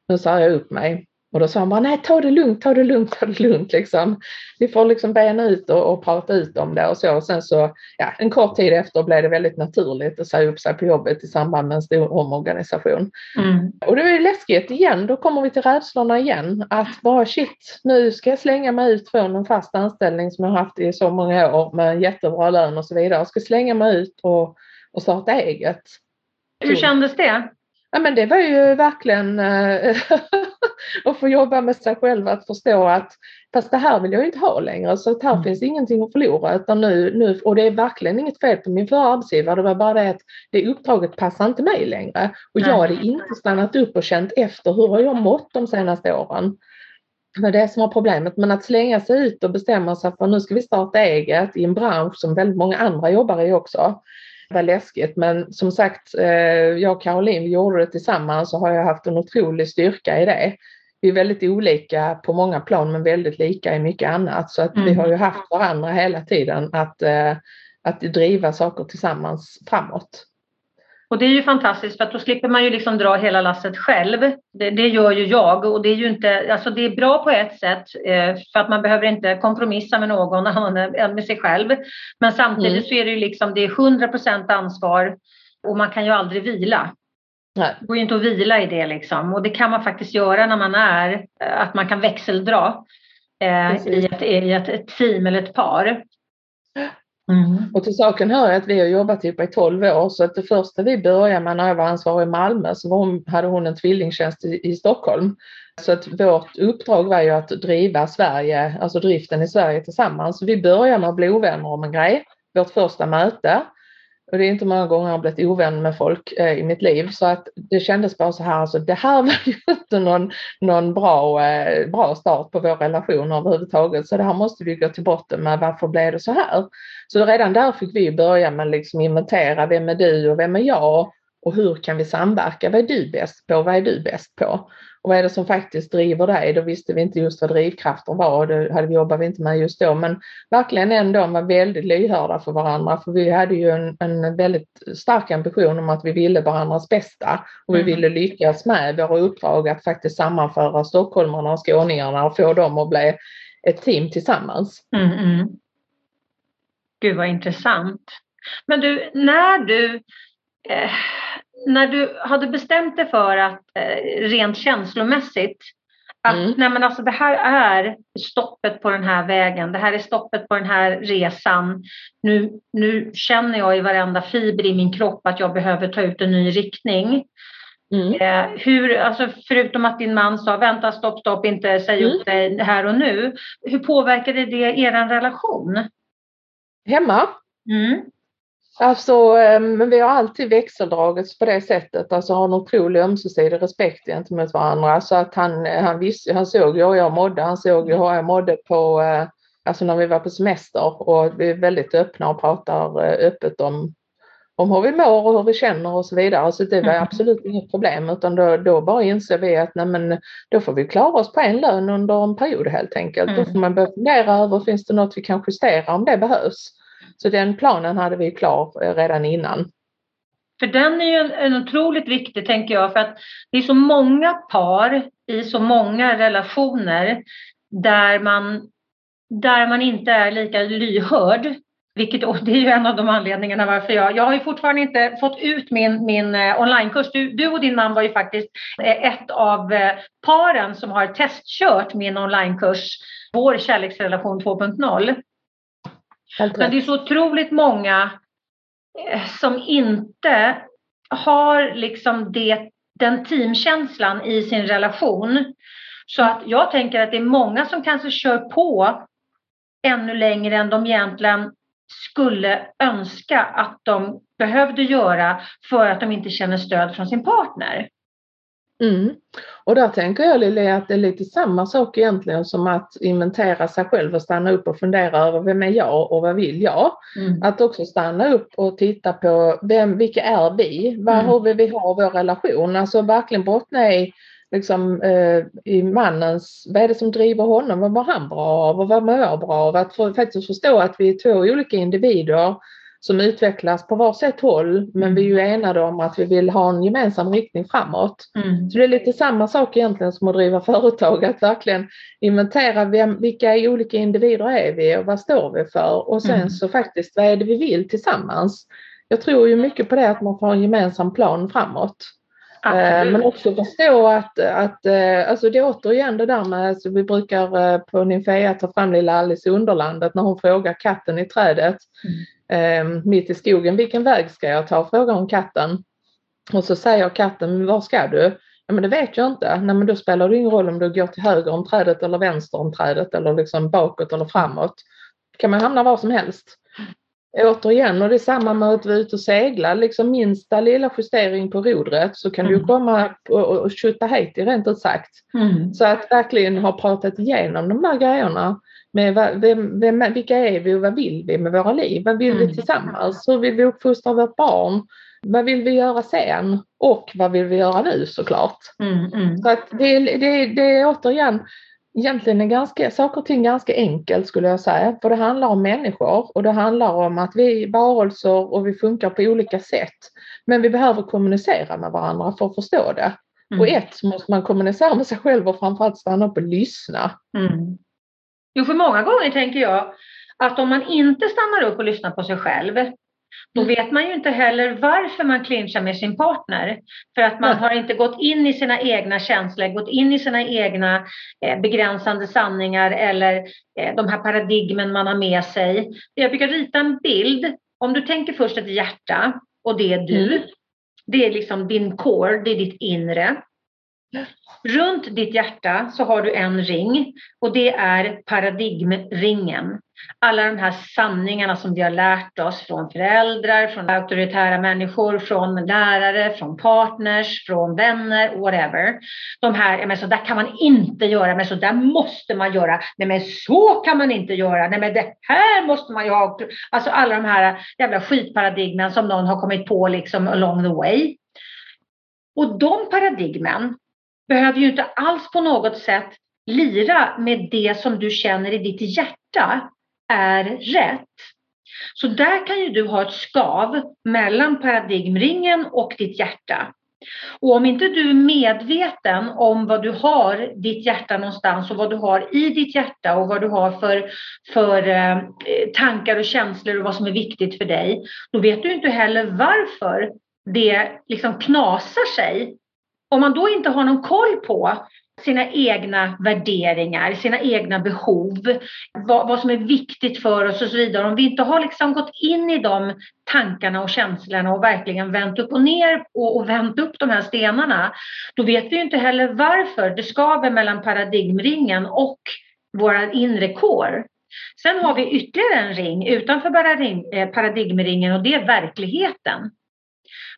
S2: Nu säger jag upp mig. Och då sa han bara, nej ta det lugnt, ta det lugnt, ta det lugnt liksom. Vi får liksom bena ut och, och prata ut om det och så. Och sen så, ja, en kort tid efter blev det väldigt naturligt att säga upp sig på jobbet i samband med en stor omorganisation. Mm. Och det är läskigt igen, då kommer vi till rädslorna igen. Att bara shit, nu ska jag slänga mig ut från en fast anställning som jag haft i så många år med jättebra lön och så vidare. Jag ska slänga mig ut och, och starta eget.
S1: Hur kändes det?
S2: Ja men det var ju verkligen att få jobba med sig själv, att förstå att fast det här vill jag inte ha längre så att här mm. finns ingenting att förlora utan nu, nu, och det är verkligen inget fel på min förra arbetsgivare, det var bara det att det uppdraget passar inte mig längre och jag hade inte stannat upp och känt efter hur har jag mått de senaste åren. Det är det som var problemet, men att slänga sig ut och bestämma sig för att nu ska vi starta eget i en bransch som väldigt många andra jobbar i också var läskigt. Men som sagt, eh, jag och Caroline vi gjorde det tillsammans och har jag haft en otrolig styrka i det. Vi är väldigt olika på många plan men väldigt lika i mycket annat. Så att mm. vi har ju haft varandra hela tiden att, eh, att driva saker tillsammans framåt.
S1: Och det är ju fantastiskt för att då slipper man ju liksom dra hela lasset själv. Det, det gör ju jag och det är ju inte, alltså det är bra på ett sätt eh, för att man behöver inte kompromissa med någon annan än med sig själv. Men samtidigt mm. så är det ju liksom, det är 100% ansvar och man kan ju aldrig vila. Nej. Det går ju inte att vila i det liksom och det kan man faktiskt göra när man är, eh, att man kan växeldra eh, i, ett, i ett team eller ett par.
S2: Mm. Och till saken hör att vi har jobbat ihop i 12 år så att det första vi började med när jag var ansvarig i Malmö så hon, hade hon en tvillingtjänst i, i Stockholm. Så att vårt uppdrag var ju att driva Sverige, alltså driften i Sverige tillsammans. Så vi började med att bli ovänner om en grej, vårt första möte. Och det är inte många gånger jag har blivit ovän med folk eh, i mitt liv så att det kändes bara så här, alltså det här var ju inte någon, någon bra, eh, bra start på vår relation överhuvudtaget så det här måste vi gå till botten med, varför blev det så här? Så redan där fick vi börja med liksom inventera, vem är du och vem är jag? Och hur kan vi samverka? Vad är du bäst på? Vad är du bäst på? Och vad är det som faktiskt driver dig? Då visste vi inte just vad drivkraften var och det hade vi jobbat inte med just då. Men verkligen ändå var väldigt lyhörda för varandra för vi hade ju en, en väldigt stark ambition om att vi ville varandras bästa och vi mm. ville lyckas med våra uppdrag att faktiskt sammanföra stockholmarna och skåningarna och få dem att bli ett team tillsammans. Mm, mm.
S1: Gud vad intressant. Men du, när du eh, när du hade bestämt dig för att eh, rent känslomässigt att mm. nej men alltså det här är stoppet på den här vägen, det här är stoppet på den här resan. Nu, nu känner jag i varenda fiber i min kropp att jag behöver ta ut en ny riktning. Mm. Eh, hur, alltså förutom att din man sa vänta stopp stopp inte säg mm. upp dig här och nu. Hur påverkade det er relation?
S2: Hemma? Mm. Alltså, men vi har alltid växeldragits på det sättet, alltså har en otrolig ömsesidig respekt gentemot varandra. Så att han, han, visste, han såg ju hur jag mådde, han såg ju hur jag mådde på, eh, alltså när vi var på semester och vi är väldigt öppna och pratar eh, öppet om, om hur vi mår och hur vi känner och så vidare. Så det var mm. absolut inget problem utan då, då bara inser vi att nej men, då får vi klara oss på en lön under en period helt enkelt. Mm. Då får man börja fundera över, finns det något vi kan justera om det behövs? Så den planen hade vi klar eh, redan innan.
S1: För den är ju en, en otroligt viktig, tänker jag, för att det är så många par i så många relationer där man, där man inte är lika lyhörd. Vilket, och det är ju en av de anledningarna varför jag... Jag har ju fortfarande inte fått ut min, min eh, onlinekurs. Du, du och din man var ju faktiskt eh, ett av paren som har testkört min onlinekurs, Vår kärleksrelation 2.0. Men det är så otroligt många eh, som inte har liksom det, den teamkänslan i sin relation. Så att jag tänker att det är många som kanske kör på ännu längre än de egentligen skulle önska att de behövde göra för att de inte känner stöd från sin partner.
S2: Mm. Och där tänker jag Lili att det är lite samma sak egentligen som att inventera sig själv och stanna upp och fundera över vem är jag och vad vill jag? Mm. Att också stanna upp och titta på vem, vilka är vi? Vad, mm. Hur vill vi ha vår relation? Alltså verkligen bottna i liksom, eh, i mannens, vad är det som driver honom? Vad mår han bra av och vad mår jag bra av? Att för, faktiskt förstå att vi är två olika individer som utvecklas på varsitt håll men vi är ju enade om att vi vill ha en gemensam riktning framåt. Mm. Så det är lite samma sak egentligen som att driva företag, att verkligen inventera vem, vilka olika individer är vi och vad står vi för och sen mm. så faktiskt vad är det vi vill tillsammans. Jag tror ju mycket på det att man får en gemensam plan framåt. Absolut. Men också förstå att, att eh, alltså det är återigen det där med, alltså vi brukar eh, på Nymfea ta fram lilla Alice i Underlandet när hon frågar katten i trädet. Mm eh, mitt i skogen. Vilken väg ska jag ta? Frågar hon katten. Och så säger katten, var ska du? Ja men det vet jag inte. Nej men då spelar det ingen roll om du går till höger om trädet eller vänster om trädet eller liksom bakåt eller framåt. kan man hamna var som helst. Återigen, och det är samma med att vara ute och segla, liksom minsta lilla justering på rodret så kan mm. du komma och, och skjuta hejt rent ut sagt. Mm. Så att verkligen ha pratat igenom de där grejerna med vem, vem, vilka är vi och vad vill vi med våra liv? Vad vill mm. vi tillsammans? Hur vill vi uppfostra vårt barn? Vad vill vi göra sen? Och vad vill vi göra nu såklart? Mm, mm. Så att det, det, det är återigen egentligen är ganska, saker och ting ganska enkelt skulle jag säga. För det handlar om människor och det handlar om att vi är varelser och vi funkar på olika sätt. Men vi behöver kommunicera med varandra för att förstå det. Mm. Och ett måste man kommunicera med sig själv och framförallt stanna upp och lyssna. Mm.
S1: Jo, för många gånger tänker jag att om man inte stannar upp och lyssnar på sig själv, då mm. vet man ju inte heller varför man clinchar med sin partner. För att man har inte gått in i sina egna känslor, gått in i sina egna eh, begränsande sanningar eller eh, de här paradigmen man har med sig. Jag brukar rita en bild. Om du tänker först ett hjärta och det är du. Mm. Det är liksom din core, det är ditt inre. Runt ditt hjärta så har du en ring och det är paradigmringen. Alla de här sanningarna som vi har lärt oss från föräldrar, från auktoritära människor, från lärare, från partners, från vänner, whatever. De här, men så där kan man inte göra, men så där måste man göra. Nej men så kan man inte göra, nej men det här måste man ju ha. Alltså alla de här jävla skitparadigmen som någon har kommit på liksom along the way. Och de paradigmen, behöver ju inte alls på något sätt lira med det som du känner i ditt hjärta är rätt. Så där kan ju du ha ett skav mellan paradigmringen och ditt hjärta. Och om inte du är medveten om vad du har ditt hjärta någonstans och vad du har i ditt hjärta och vad du har för, för eh, tankar och känslor och vad som är viktigt för dig, då vet du inte heller varför det liksom knasar sig. Om man då inte har någon koll på sina egna värderingar, sina egna behov, vad, vad, som är viktigt för oss och så vidare. Om vi inte har liksom gått in i de tankarna och känslorna och verkligen vänt upp och ner och, och vänt upp de här stenarna, då vet vi inte heller varför det skaver mellan paradigmringen och våra inre kår. Sen har vi ytterligare en ring utanför eh, paradigmringen och det är verkligheten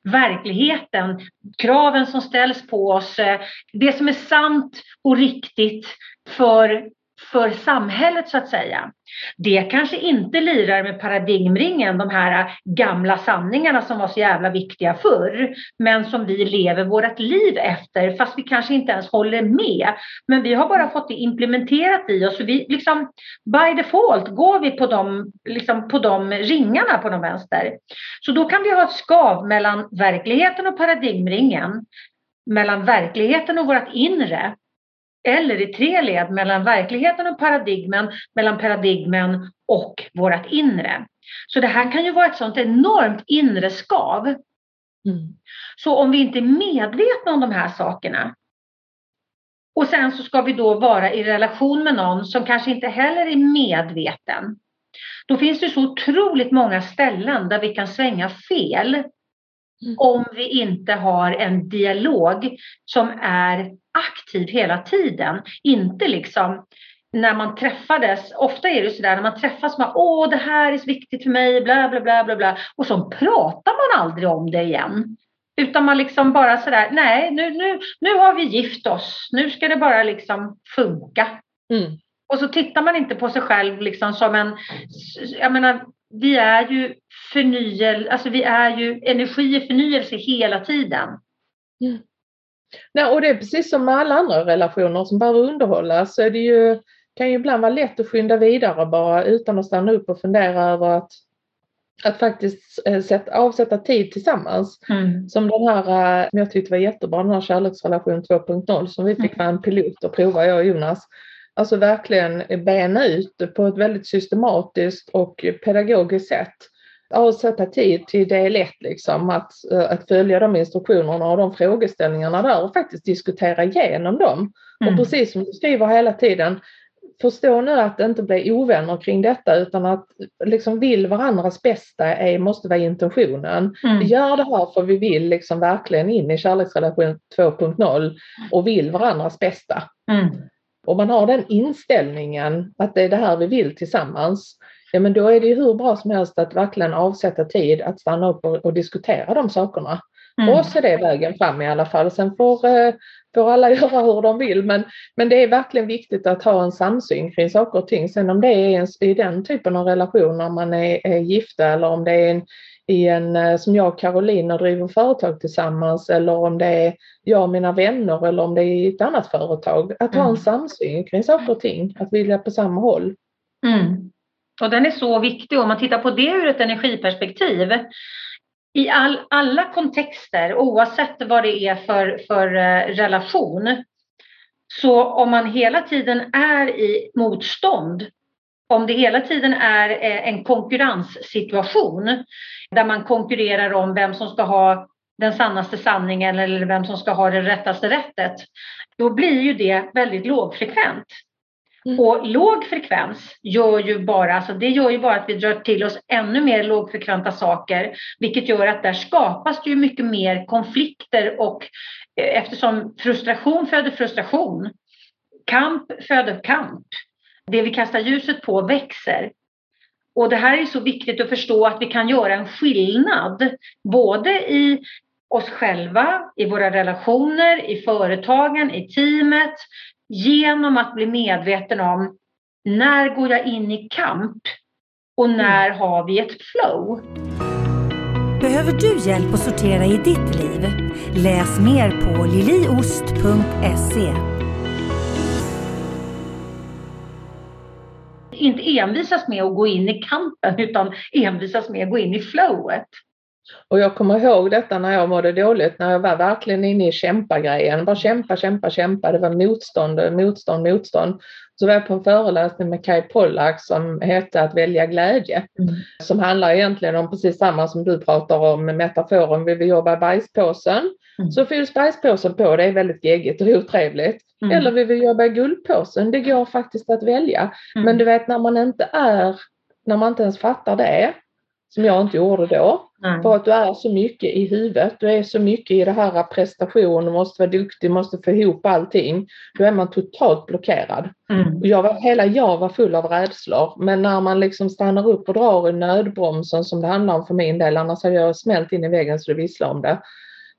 S1: verkligheten, kraven som ställs på oss, eh, det som är sant och riktigt för för samhället så att säga. Det kanske inte lirar med paradigmringen, de här äh, gamla sanningarna som var så jävla viktiga förr, men som vi lever vårt liv efter, fast vi kanske inte ens håller med. Men vi har bara fått det implementerat i oss, så vi liksom by default går vi på de, liksom på de ringarna på de vänster. Så då kan vi ha ett skav mellan verkligheten och paradigmringen, mellan verkligheten och vårt inre eller i tre led mellan verkligheten och paradigmen, mellan paradigmen och vårt inre. Så det här kan ju vara ett sånt enormt inre skav. Mm. Så om vi inte är medvetna om de här sakerna och sen så ska vi då vara i relation med någon som kanske inte heller är medveten. Då finns det så otroligt många ställen där vi kan svänga fel. Om vi inte har en dialog som är aktiv hela tiden. Inte liksom när man träffades, ofta är det sådär när man träffas, man, åh det här är så viktigt för mig, bla bla bla bla bla. Och så pratar man aldrig om det igen. Utan man liksom bara sådär, nej nu, nu, nu har vi gift oss, nu ska det bara liksom funka. Mm. Och så tittar man inte på sig själv liksom som en, jag menar, vi är ju förnyelse, alltså vi är ju energi i förnyelse hela tiden.
S2: Mm. Nej, och det är precis som med alla andra relationer som behöver underhållas så är det ju, kan ju ibland vara lätt att skynda vidare bara utan att stanna upp och fundera över att, att faktiskt eh, sätta, avsätta tid tillsammans. Mm. Som den här, eh, jag tyckte var jättebra, den här kärleksrelation 2.0 som vi fick mm. vara en pilot och prova, jag och Jonas. Alltså verkligen bena ut på ett väldigt systematiskt och pedagogiskt sätt avsätta tid till del ett, liksom, att, eh, att följa de instruktionerna och de frågeställningarna där och faktiskt diskutera igenom dem. Mm. Och precis som du skriver hela tiden, förstå nu att det inte blir ovänner kring detta utan att liksom vill varandras bästa är, måste vara intentionen. Mm. Vi gör det här för vi vill liksom verkligen in i kärleksrelation 2.0 och vill varandras bästa. Mm. Och man har den inställningen att det är det här vi vill tillsammans ja men då är det ju hur bra som helst att verkligen avsätta tid att stanna upp och, och diskutera de sakerna. Mm. För oss är det vägen fram i alla fall. Sen får, eh, får alla göra hur de vill men, men det är verkligen viktigt att ha en samsyn kring saker och ting. Sen om det är en, i den typen av relation när man är, är gifta eller om det är en, i en, eh, som jag och Caroline driver företag tillsammans eller om det är jag och mina vänner eller om det är ett annat företag. Att ha en mm. samsyn kring saker och ting, att vilja på samma håll.
S1: Mm. Och den är så viktig om man tittar på det ur ett energiperspektiv. I all, alla kontexter, oavsett vad det är för, för eh, relation, så om man hela tiden är i motstånd, om det hela tiden är eh, en konkurrenssituation där man konkurrerar om vem som ska ha den sannaste sanningen eller vem som ska ha det rättaste rättet, då blir ju det väldigt lågfrekvent. Mm. Och låg frekvens gör ju bara, alltså det gör ju bara att vi drar till oss ännu mer lågfrekventa saker, vilket gör att där skapas det ju mycket mer konflikter och eh, eftersom frustration föder frustration, kamp föder kamp. Det vi kastar ljuset på växer. Och det här är så viktigt att förstå att vi kan göra en skillnad både i oss själva, i våra relationer, i företagen, i teamet, genom att bli medveten om när går jag in i kamp och mm. när har vi ett flow?
S3: Behöver du hjälp att sortera i ditt liv? Läs mer på liliost.se.
S1: Inte envisas med att gå in i kampen utan envisas med att gå in i flowet.
S2: Och jag kommer ihåg detta när jag mådde dåligt, när jag var verkligen inne i kämpa-grejen. Bara kämpa, kämpa, kämpa. Det var motstånd, motstånd, motstånd. Så var jag på en föreläsning med Kai Pollak som hette Att välja glädje. Mm. Som handlar egentligen om precis samma som du pratar om med metaforen, vill vi jobba i bajspåsen? Mm. Så fylls bajspåsen på, det är väldigt geggigt och otrevligt. Mm. Eller vill vi jobba i guldpåsen? Det går faktiskt att välja. Mm. Men du vet när man inte är, när man inte ens fattar det, som jag inte gjorde då. Mm. För att du är så mycket i huvudet, du är så mycket i det här prestation, du måste vara duktig, måste få ihop allting. Då är man totalt blockerad. Mm. Jag var, hela jag var full av rädslor. Men när man liksom stannar upp och drar i nödbromsen som det handlar om för min del, annars hade jag smält in i väggen så det visslade om det.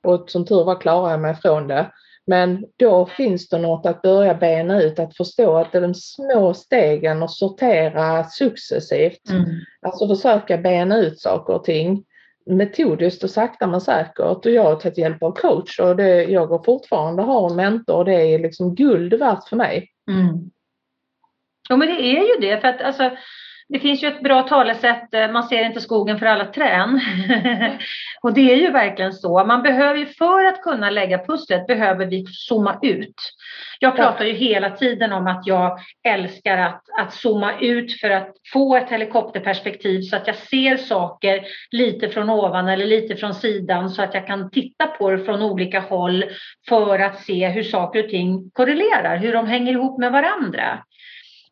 S2: Och som tur var klarade jag mig från det. Men då finns det något att börja bena ut, att förstå att det är de små stegen och sortera successivt. Mm. Alltså försöka bena ut saker och ting metodiskt och sakta men säkert. Och jag har tagit hjälp av coach och det, jag går fortfarande har en mentor och det är liksom guld värt för mig. Mm.
S1: Ja men det är ju det för att alltså det finns ju ett bra talesätt, eh, man ser inte skogen för alla trän. och det är ju verkligen så. Man behöver ju, för att kunna lägga pusslet, behöver vi zooma ut. Jag pratar ju hela tiden om att jag älskar att, att zooma ut för att få ett helikopterperspektiv så att jag ser saker lite från ovan eller lite från sidan så att jag kan titta på det från olika håll för att se hur saker och ting korrelerar, hur de hänger ihop med varandra.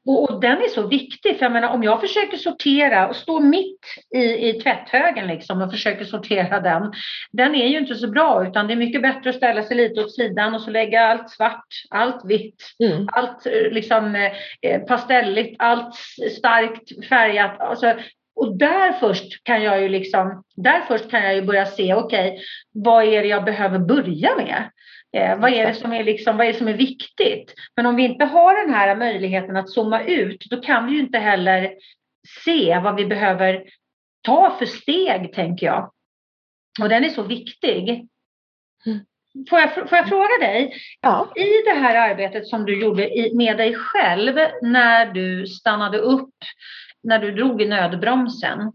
S1: Och, och, den är så viktig, för jag menar om jag försöker sortera och stå mitt i, i tvätthögen liksom och försöker sortera den, den är ju inte så bra utan det är mycket bättre att ställa sig lite åt sidan och så lägga allt svart, allt vitt, mm. allt eh, liksom eh, pastelligt, allt starkt färgat. Alltså, och där först kan jag ju liksom, där först kan jag ju börja se, okej, okay, vad är det jag behöver börja med? Eh, vad, är det som är liksom, vad är som är viktigt? Men om vi inte har den här möjligheten att zooma ut, då kan vi ju inte heller se vad vi behöver ta för steg, tänker jag. Och den är så viktig. Mm. Får jag, får jag fråga dig, ja. i det här arbetet som du gjorde med dig själv när du stannade upp, när du drog i nödbromsen.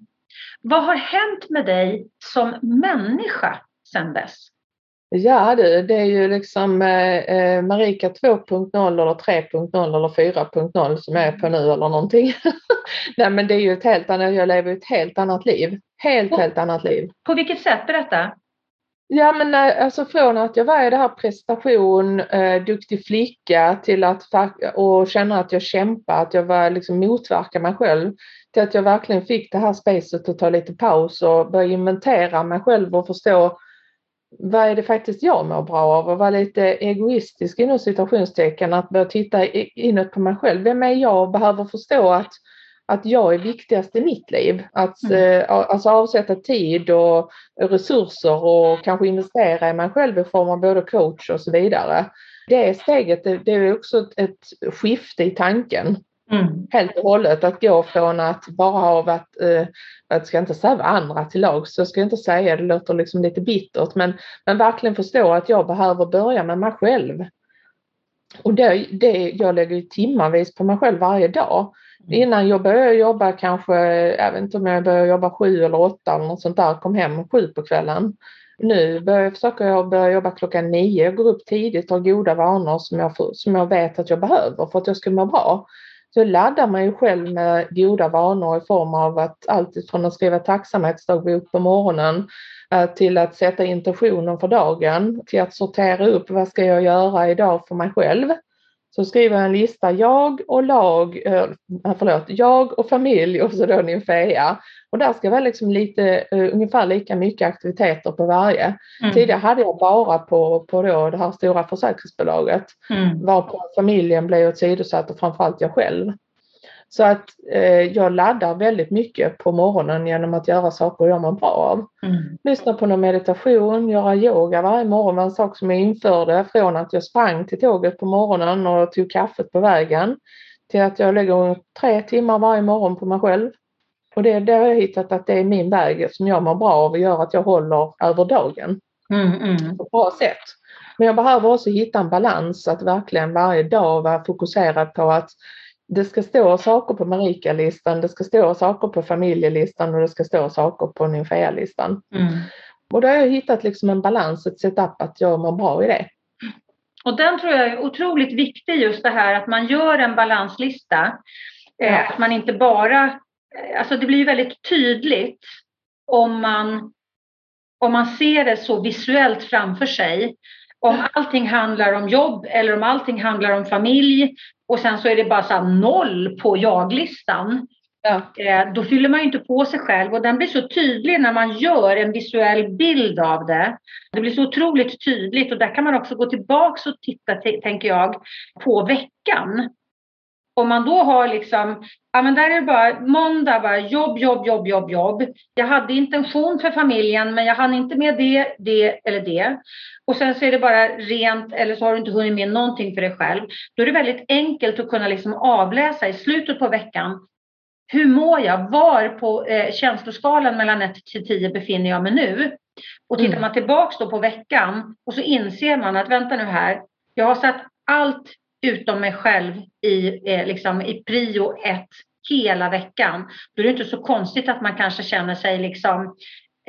S1: Vad har hänt med dig som människa sedan dess?
S2: Ja du, det är ju liksom eh, eh Marika 2.0 eller 3.0 eller 4.0 som jag är på nu eller någonting. Nej men det är ju ett helt annat, jag lever ett helt annat liv. Helt, på, helt annat liv.
S1: På vilket sätt? Berätta.
S2: Ja men eh, alltså från att jag var i det här prestation, eh, duktig flicka till att och känna att jag kämpade, att jag var liksom motverka mig själv till att jag verkligen fick det här spacet att ta lite paus och börja inventera mig själv och förstå vad är det faktiskt jag mår bra av och vara lite egoistisk inom citationstecken att börja titta inåt på mig själv. Vem är jag och behöver förstå att, att jag är viktigast i mitt liv. Att mm. eh, alltså avsätta tid och resurser och kanske investera i mig själv i form av både coach och så vidare. Det steget det, det är också ett, ett skifte i tanken. Mm. Helt och hållet att gå från att bara ha varit, eh, jag ska inte säga andra till lag, så jag ska inte säga, det låter liksom lite bittert, men, men verkligen förstå att jag behöver börja med mig själv. Och det, det, jag lägger timmarvis på mig själv varje dag. Mm. Innan jag började jobba kanske, jag vet inte om jag började jobba sju eller åtta eller något sånt där, kom hem sju på kvällen. Nu börjar, försöker jag börja jobba klockan nio, jag går upp tidigt har goda vanor som jag, som jag vet att jag behöver för att jag ska må bra så laddar man ju själv med goda vanor i form av att allt från att skriva tacksamhetsdagbok på morgonen eh, till att sätta intentionen för dagen, till att sortera upp vad ska jag göra idag för mig själv. Så skriver jag en lista, jag och lag, äh, förlåt, jag och familj och så då nymfea. Och där ska vara liksom lite, uh, ungefär lika mycket aktiviteter på varje. Mm. Tidigare hade jag bara på, på då det här stora försäkringsbolaget. Mm. Varpå familjen blev åsidosatt och framförallt jag själv. Så att eh, jag laddar väldigt mycket på morgonen genom att göra saker jag mår bra av. Mm. Lyssna på någon meditation, göra yoga varje morgon var en sak som jag införde från att jag sprang till tåget på morgonen och tog kaffet på vägen till att jag lägger tre timmar varje morgon på mig själv. Och det, det har jag hittat att det är min väg som jag mår bra av och gör att jag håller över dagen. Mm, mm. På ett bra sätt. Men jag behöver också hitta en balans att verkligen varje dag vara fokuserad på att det ska stå saker på Marika-listan, det ska stå saker på familjelistan och det ska stå saker på Nymfea-listan. Mm. Och då har jag hittat liksom en balans, ett setup att jag mår bra i det.
S1: Och den tror jag är otroligt viktig just det här att man gör en balanslista. Eh, ja. Att man inte bara, eh, alltså det blir väldigt tydligt om man, om man ser det så visuellt framför sig. Om allting handlar om jobb eller om allting handlar om familj och sen så är det bara så noll på jag-listan. Ja. Eh, då fyller man ju inte på sig själv och den blir så tydlig när man gör en visuell bild av det. Det blir så otroligt tydligt och där kan man också gå tillbaks och titta, tänker jag, på veckan. Om man då har liksom, ja men där är det bara måndag, bara jobb, jobb, jobb, jobb, jobb. Jag hade intention för familjen men jag hann inte med det, det eller det. Och sen så är det bara rent eller så har du inte hunnit med någonting för dig själv. Då är det väldigt enkelt att kunna liksom avläsa i slutet på veckan hur mår jag? Var på eh, känsloskalan mellan 1 till 10 befinner jag mig nu? Och tittar mm. man tillbaks då på veckan och så inser man att vänta nu här, jag har satt allt utom mig själv i, eh, liksom, i prio ett hela veckan. Då är det inte så konstigt att man kanske känner sig liksom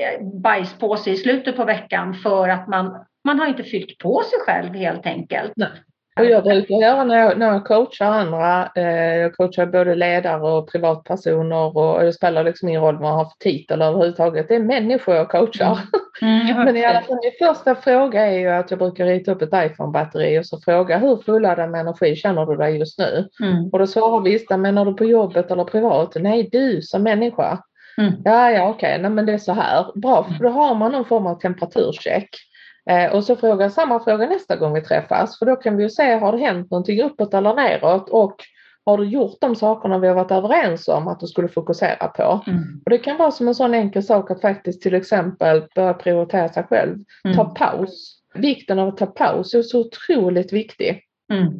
S1: eh, bajspåse i slutet på veckan för att man, man har inte fyllt på sig själv helt enkelt.
S2: Nej. Och jag brukar göra när jag, när jag coachar andra, eh, jag coachar både ledare och privatpersoner och, och det spelar liksom ingen roll vad man har för titel överhuvudtaget. Det är människor jag coachar. Mm. Mm, Men i alla fall min första fråga är ju att jag brukar rita upp ett iPhone-batteri och så fråga hur fulladdad med energi känner du dig just nu? Mm. Och då svarar vissa, menar du på jobbet eller privat? Nej, du som människa. Mm. Ja, ja, okej, okay. men det är så här. Bra, för då har man någon form av temperaturcheck. Eh, och så frågar jag samma fråga nästa gång vi träffas för då kan vi ju se, har det hänt någonting uppåt eller neråt och har du gjort de sakerna vi har varit överens om att du skulle fokusera på? Mm. Och Det kan vara som en sån enkel sak att faktiskt till exempel börja prioritera sig själv. Mm. Ta paus. Vikten av att ta paus är så otroligt viktig. Mm.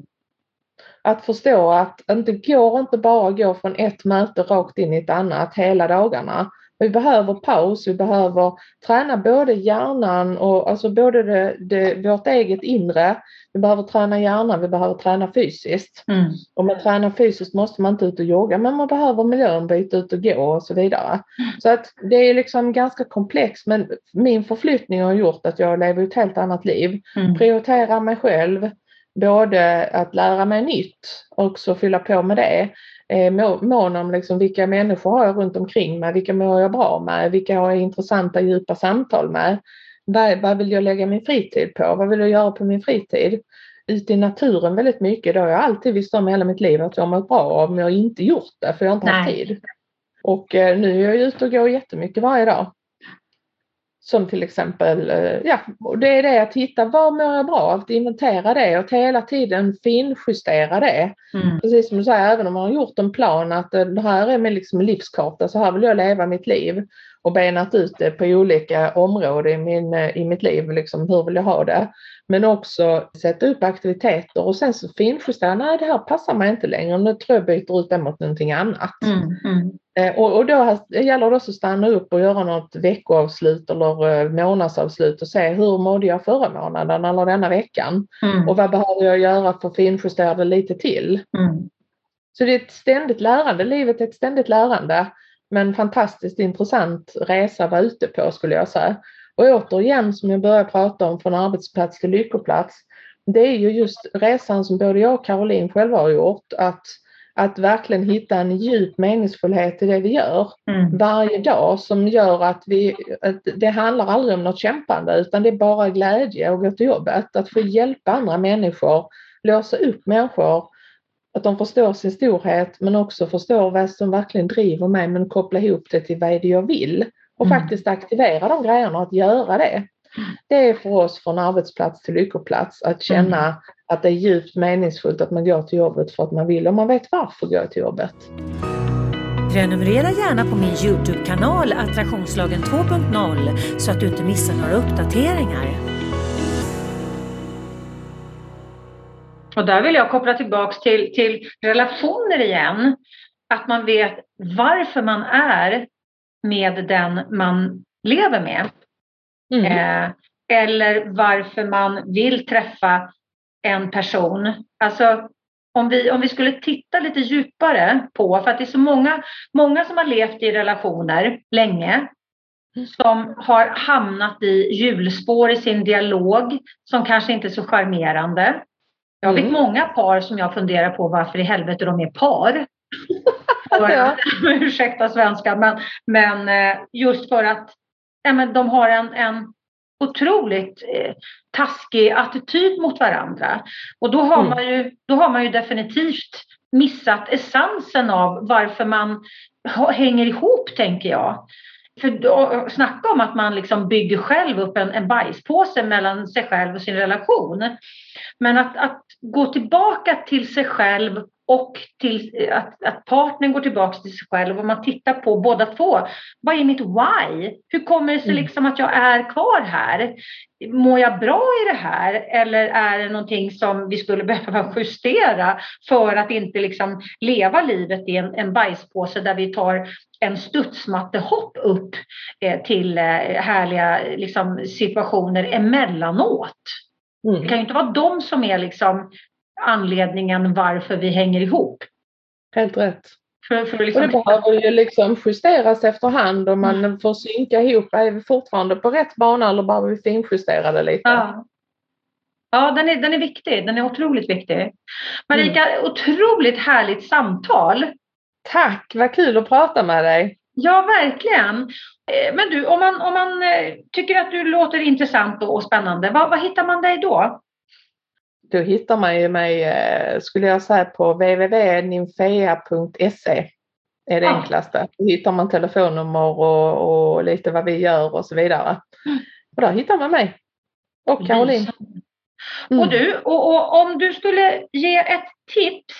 S2: Att förstå att det går inte bara att gå från ett möte rakt in i ett annat hela dagarna vi behöver paus, vi behöver träna både hjärnan och alltså både det, det, vårt eget inre. Vi behöver träna hjärnan, vi behöver träna fysiskt. Mm. Om man tränar fysiskt måste man inte ut och jogga men man behöver miljön, byta ut och gå och så vidare. Mm. Så att det är liksom ganska komplext men min förflyttning har gjort att jag lever ett helt annat liv. Mm. Prioriterar mig själv, både att lära mig nytt och också fylla på med det eh, mån om liksom vilka människor har jag runt omkring mig, vilka mår jag bra med, vilka har jag intressanta djupa samtal med. Vad, vad vill jag lägga min fritid på? Vad vill jag göra på min fritid? Ute i naturen väldigt mycket, det har jag alltid visst om hela mitt liv att jag mår bra av men jag har inte gjort det för jag har inte Nej. haft tid. Och eh, nu är jag ute och går jättemycket varje dag. Som till exempel, eh, ja, det är det att hitta vad mår jag bra av, att inventera det och hela tiden finjustera det. Mm. Precis som du säger, även om man har gjort en plan att eh, det här är min liksom livskarta, så här vill jag leva mitt liv och benat ut det på olika områden i, min, eh, i mitt liv, liksom, hur vill jag ha det? Men också sätta upp aktiviteter och sen så finjustera, nej det här passar mig inte längre, nu tror jag byter ut det mot någonting annat. Mm, mm. Eh, och, och då gäller det också att stanna upp och göra något veckoavslut eller eh, månadsavslut och se hur mådde jag förra månaden eller denna veckan? Mm. Och vad behöver jag göra för att finjustera det lite till? Mm. Så det är ett ständigt lärande, livet är ett ständigt lärande men fantastiskt intressant resa att vara ute på skulle jag säga. Och återigen som jag började prata om från arbetsplats till lyckoplats. Det är ju just resan som både jag och Caroline själva har gjort. Att, att verkligen hitta en djup meningsfullhet i det vi gör mm. varje dag som gör att vi, att det handlar aldrig om något kämpande utan det är bara glädje att gå till jobbet. Att få hjälpa andra människor, låsa upp människor att de förstår sin storhet men också förstår vad som verkligen driver mig men koppla ihop det till vad det jag vill och mm. faktiskt aktivera de grejerna att göra det. Det är för oss från arbetsplats till lyckoplats att känna mm. att det är djupt meningsfullt att man går till jobbet för att man vill och man vet varför går till jobbet.
S3: Prenumerera gärna på min Youtube-kanal Attraktionslagen 2.0 så att du inte missar några uppdateringar.
S1: Och där vill jag koppla tillbaks till, till relationer igen. Att man vet varför man är med den man lever med. Mm. Eh, eller varför man vill träffa en person. Alltså, om vi, om vi skulle titta lite djupare på, för att det är så många, många som har levt i relationer länge som har hamnat i hjulspår i sin dialog som kanske inte är så charmerande. Jag vet mm. många par som jag funderar på varför i helvete de är par. för, ja. ursäkta svenska, men, men eh, just för att ja, men de har en, en otroligt eh, taskig attityd mot varandra. Och då har, mm. man ju, då har man ju definitivt missat essensen av varför man hänger ihop, tänker jag. För då, snacka om att man liksom bygger själv upp en, en bajspåse mellan sig själv och sin relation. Men att, att gå tillbaka till sig själv och till att, att partnern går tillbaka till sig själv och man tittar på båda två. Vad är mitt why? Hur kommer det sig mm. liksom att jag är kvar här? Mår jag bra i det här eller är det någonting som vi skulle behöva justera för att inte liksom leva livet i en, en bajspåse där vi tar en studsmattehopp upp eh, till eh, härliga liksom, situationer emellanåt. Mm. Det kan ju inte vara de som är liksom anledningen varför vi hänger ihop.
S2: Helt rätt. För, för liksom... Och det behöver ju liksom justeras efterhand och man mm. får synka ihop. Är vi fortfarande på rätt bana eller behöver vi finjustera det lite?
S1: Ja, ja den, är, den är viktig. Den är otroligt viktig. Marika, mm. otroligt härligt samtal.
S2: Tack, vad kul att prata med dig.
S1: Ja, verkligen. Eh, men du, om man, om man eh, tycker att du låter intressant och spännande, var hittar man dig då?
S2: Då hittar man ju mig, eh, skulle jag säga, på www.nymfea.se är det ja. enklaste. Då hittar man telefonnummer och, och, lite vad vi gör och så vidare. Mm. Och där hittar man mig. Och Caroline.
S1: Mm. Och du, och, och, om du skulle ge ett tips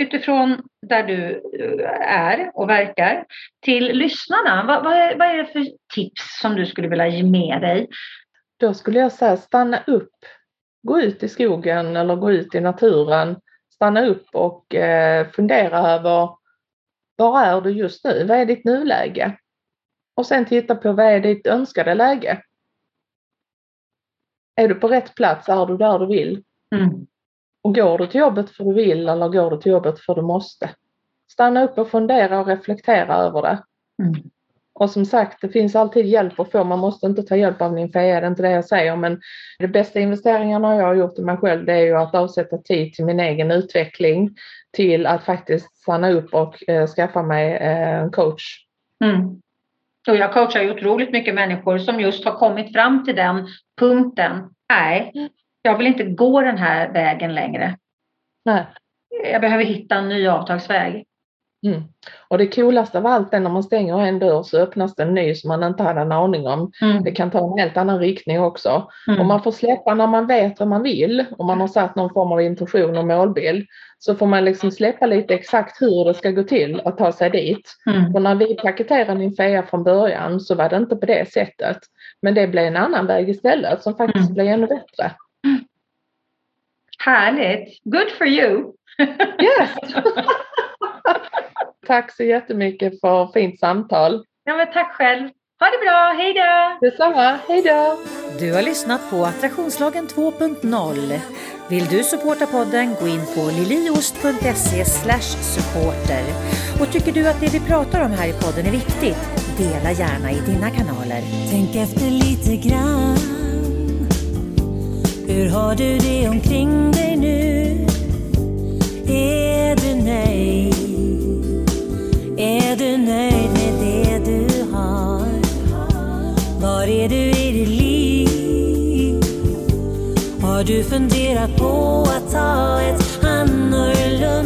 S1: utifrån där du eh, är och verkar till lyssnarna. Vad, vad, är, vad är det för tips som du skulle vilja ge med dig?
S2: Då skulle jag säga stanna upp gå ut i skogen eller gå ut i naturen, stanna upp och eh, fundera över var är du just nu? Vad är ditt nuläge? Och sen titta på vad är ditt önskade läge? Är du på rätt plats? Är du där du vill? Mm. Och går du till jobbet för du vill eller går du till jobbet för du måste? Stanna upp och fundera och reflektera över det. Mm. Och som sagt, det finns alltid hjälp att få. Man måste inte ta hjälp av min FEA, det är inte det jag säger. Men de bästa investeringarna jag har gjort i mig själv, det är ju att avsätta tid till min egen utveckling. Till att faktiskt stanna upp och eh, skaffa mig eh, en coach.
S1: Mm. Och jag coachar ju otroligt mycket människor som just har kommit fram till den punkten. Nej, jag vill inte gå den här vägen längre.
S2: Nej.
S1: Jag behöver hitta en ny avtagsväg.
S2: Mm. Och det coolaste av allt är när man stänger en dörr så öppnas det en ny som man inte hade en aning om. Mm. Det kan ta en helt annan riktning också. Mm. Och man får släppa när man vet vad man vill och man har satt någon form av intention och målbild. Så får man liksom släppa lite exakt hur det ska gå till att ta sig dit. Mm. För när vi paketerade Ninfea från början så var det inte på det sättet. Men det blev en annan väg istället som faktiskt mm. blev ännu bättre.
S1: Härligt! Good for you!
S2: yes! Tack så jättemycket för fint samtal.
S1: Ja, men tack själv. Ha det bra, hej då!
S2: Detsamma, hej då!
S3: Du har lyssnat på Attraktionslagen 2.0. Vill du supporta podden, gå in på liliost.se supporter. Och tycker du att det vi pratar om här i podden är viktigt, dela gärna i dina kanaler. Tänk efter lite grann. Hur har du det omkring dig nu? Är du nöjd? Är du nöjd med det du har? Var är du i ditt liv? Har du funderat på att ta ett annorlunda